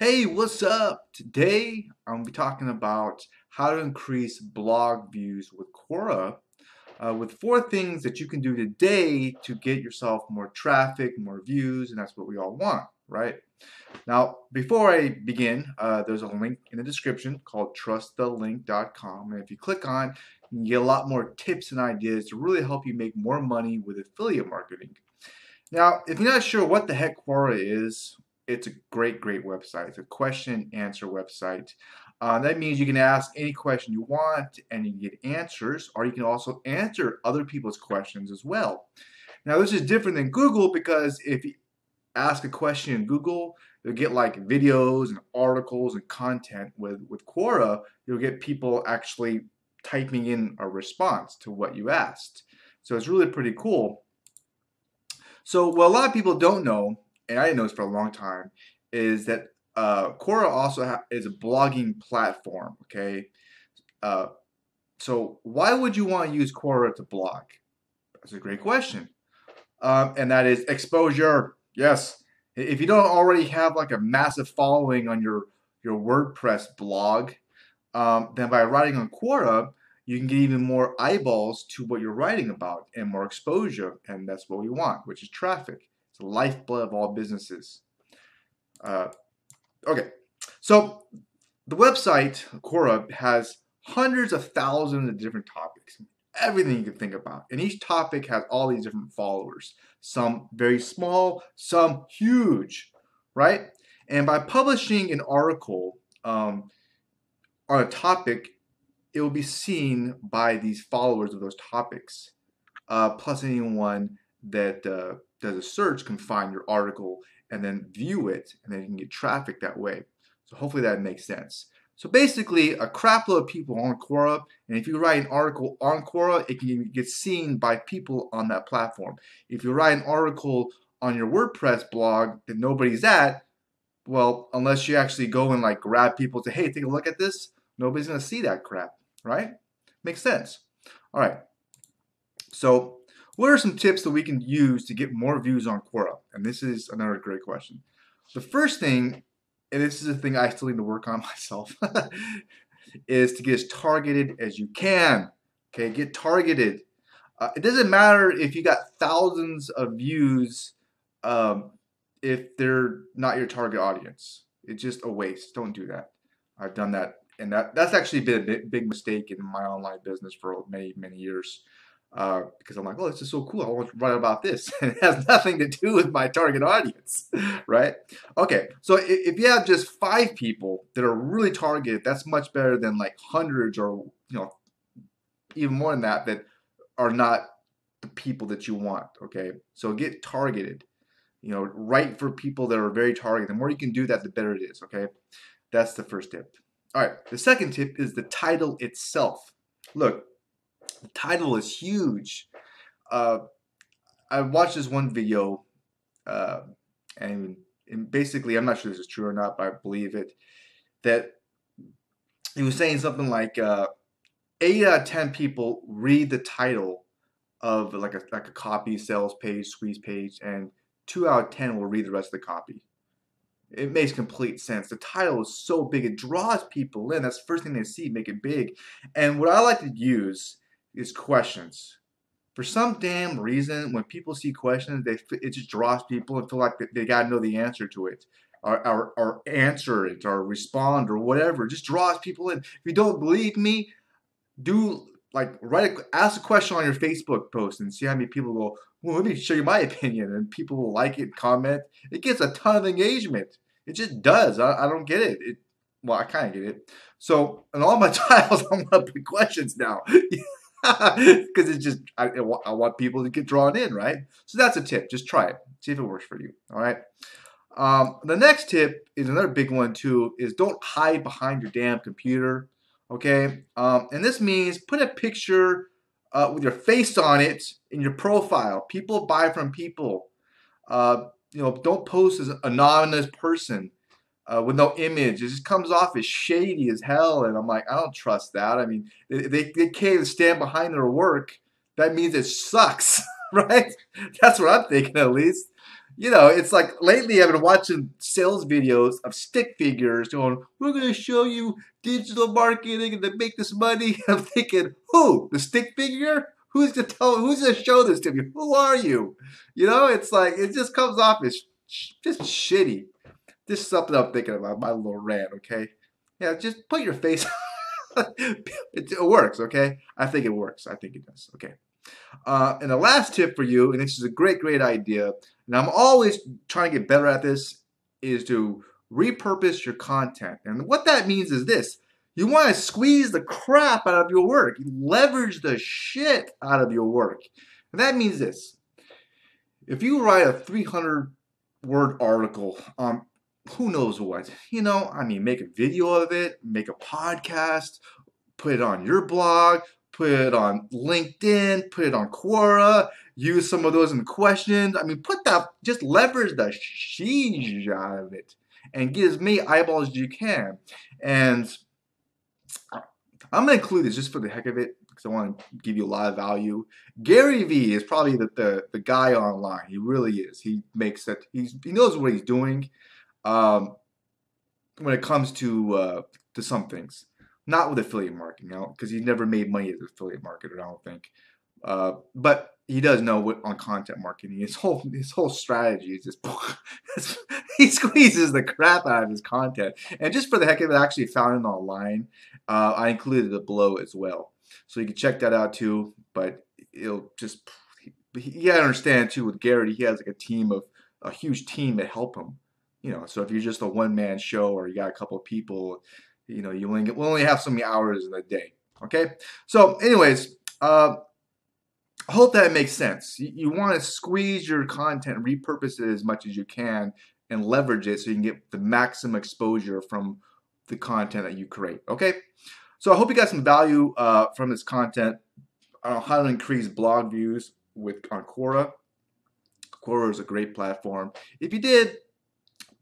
Hey, what's up? Today I'm going to be talking about how to increase blog views with Quora uh, with four things that you can do today to get yourself more traffic, more views, and that's what we all want, right? Now, before I begin, uh, there's a link in the description called trustthelink.com, and if you click on, you can get a lot more tips and ideas to really help you make more money with affiliate marketing. Now, if you're not sure what the heck Quora is, it's a great, great website. It's a question answer website. Uh, that means you can ask any question you want and you get answers, or you can also answer other people's questions as well. Now, this is different than Google because if you ask a question in Google, you'll get like videos and articles and content. With, with Quora, you'll get people actually typing in a response to what you asked. So it's really pretty cool. So, what a lot of people don't know and I didn't know this for a long time, is that uh, Quora also is a blogging platform. Okay, uh, so why would you want to use Quora to blog? That's a great question, um, and that is exposure. Yes, if you don't already have like a massive following on your your WordPress blog, um, then by writing on Quora, you can get even more eyeballs to what you're writing about and more exposure, and that's what we want, which is traffic. It's the lifeblood of all businesses. Uh, okay, so the website Quora has hundreds of thousands of different topics, everything you can think about, and each topic has all these different followers. Some very small, some huge, right? And by publishing an article um, on a topic, it will be seen by these followers of those topics, uh, plus anyone that uh, does a search can find your article and then view it, and then you can get traffic that way. So hopefully that makes sense. So basically, a crapload of people on Quora, and if you write an article on Quora, it can get seen by people on that platform. If you write an article on your WordPress blog that nobody's at, well, unless you actually go and like grab people to, hey, take a look at this, nobody's gonna see that crap, right? Makes sense. All right. So what are some tips that we can use to get more views on Quora? And this is another great question. The first thing, and this is a thing I still need to work on myself, is to get as targeted as you can. Okay, get targeted. Uh, it doesn't matter if you got thousands of views um, if they're not your target audience. It's just a waste. Don't do that. I've done that, and that that's actually been a big, big mistake in my online business for many many years uh, because I'm like, oh, this is so cool. I want to write about this. And it has nothing to do with my target audience, right? Okay, so if you have just five people that are really targeted, that's much better than like hundreds or you know even more than that that are not the people that you want. Okay, so get targeted. You know, write for people that are very targeted. The more you can do that, the better it is. Okay, that's the first tip. All right, the second tip is the title itself. Look, the title is huge. Uh, I watched this one video, uh, and, and, basically, I'm not sure this is true or not, but I believe it. That he was saying something like uh, eight out of ten people read the title of like a like a copy sales page, squeeze page, and two out of ten will read the rest of the copy. It makes complete sense. The title is so big; it draws people in. That's the first thing they see. Make it big. And what I like to use is questions. For some damn reason, when people see questions, they it just draws people and feel like they, got to know the answer to it, or, or, or answer it, or respond, or whatever. It just draws people in. If you don't believe me, do like write a, ask a question on your Facebook post and see how many people go. Well, let me show you my opinion, and people will like it, comment. It gets a ton of engagement. It just does. I, I don't get it. It well, I kind of get it. So, in all my titles, I'm gonna put questions now. because it's just I, I, want people to get drawn in, right? So that's a tip. Just try it. See if it works for you. All right. Um, the next tip is another big one too. Is don't hide behind your damn computer. Okay. Um, and this means put a picture uh, with your face on it in your profile. People buy from people. Uh, you know, don't post as an anonymous person uh, with no image. It just comes off as shady as hell. And I'm like, I don't trust that. I mean, they, they can't stand behind their work. That means it sucks, right? That's what I'm thinking at least. you know, it's like lately I've been watching sales videos of stick figures going, we're going to show you digital marketing and to make this money. I'm thinking, who? The stick figure? Who's to tell, who's to show this to me? Who are you? You know, it's like, it just comes off as just shitty. Just something I'm thinking about, my little rant, okay? Yeah, just put your face it, it works, okay? I think it works. I think it does, okay? Uh, and the last tip for you, and this is a great, great idea, and I'm always trying to get better at this, is to repurpose your content. And what that means is this. You want to squeeze the crap out of your work. Leverage the shit out of your work. And that means this. If you write a 300 word article on who knows what, you know, I mean, make a video of it, make a podcast, put it on your blog, put it on LinkedIn, put it on Quora, use some of those in questions. I mean, put that, just leverage the sheesh out of it and get as many eyeballs as you can. And I'm going to include this just for the heck of it because I want to give you a lot of value. Gary Vee is probably the, the, the guy online. He really is. He makes that, he's, he knows what he's doing um, when it comes to, uh, to some things. Not with affiliate marketing, you because he never made money as an affiliate marketer, I don't think. Uh, but he does know what on content marketing. His whole his whole strategy is just he squeezes the crap out of his content. And just for the heck of it, I actually found it online. Uh, I included it below as well, so you can check that out too. But it'll just you gotta understand too with Gary, he has like a team of a huge team to help him. You know, so if you're just a one man show or you got a couple of people, you know, you only, we'll only have so many hours in a day. Okay. So, anyways, uh, I hope that makes sense. You, you want to squeeze your content, repurpose it as much as you can, and leverage it so you can get the maximum exposure from the content that you create. Okay. So I hope you got some value uh, from this content on how to increase blog views with on Quora. Quora is a great platform. If you did,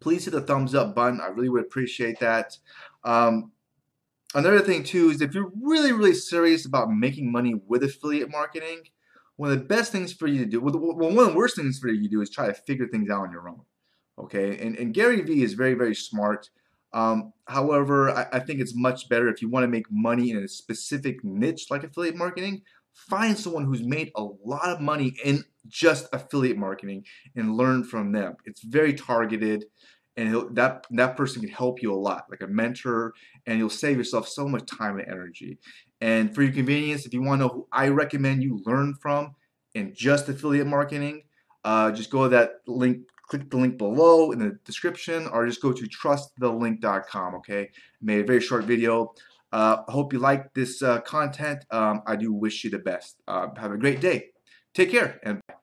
please hit the thumbs up button. I really would appreciate that. Um, another thing too is if you're really, really serious about making money with affiliate marketing, one of the best things for you to do, well, one of the worst things for you to do is try to figure things out on your own. Okay, and, and Gary Vee is very, very smart. Um, however, I, I think it's much better if you want to make money in a specific niche like affiliate marketing, find someone who's made a lot of money in just affiliate marketing and learn from them. It's very targeted and that that person can help you a lot like a mentor and you'll save yourself so much time and energy. And for your convenience if you want to know who i recommend you learn from in just affiliate marketing uh, just go to that link click the link below in the description or just go to trustthelink.com okay? I made a very short video. Uh, hope you like this uh, content. Um, i do wish you the best. Uh, have a great day take care and bye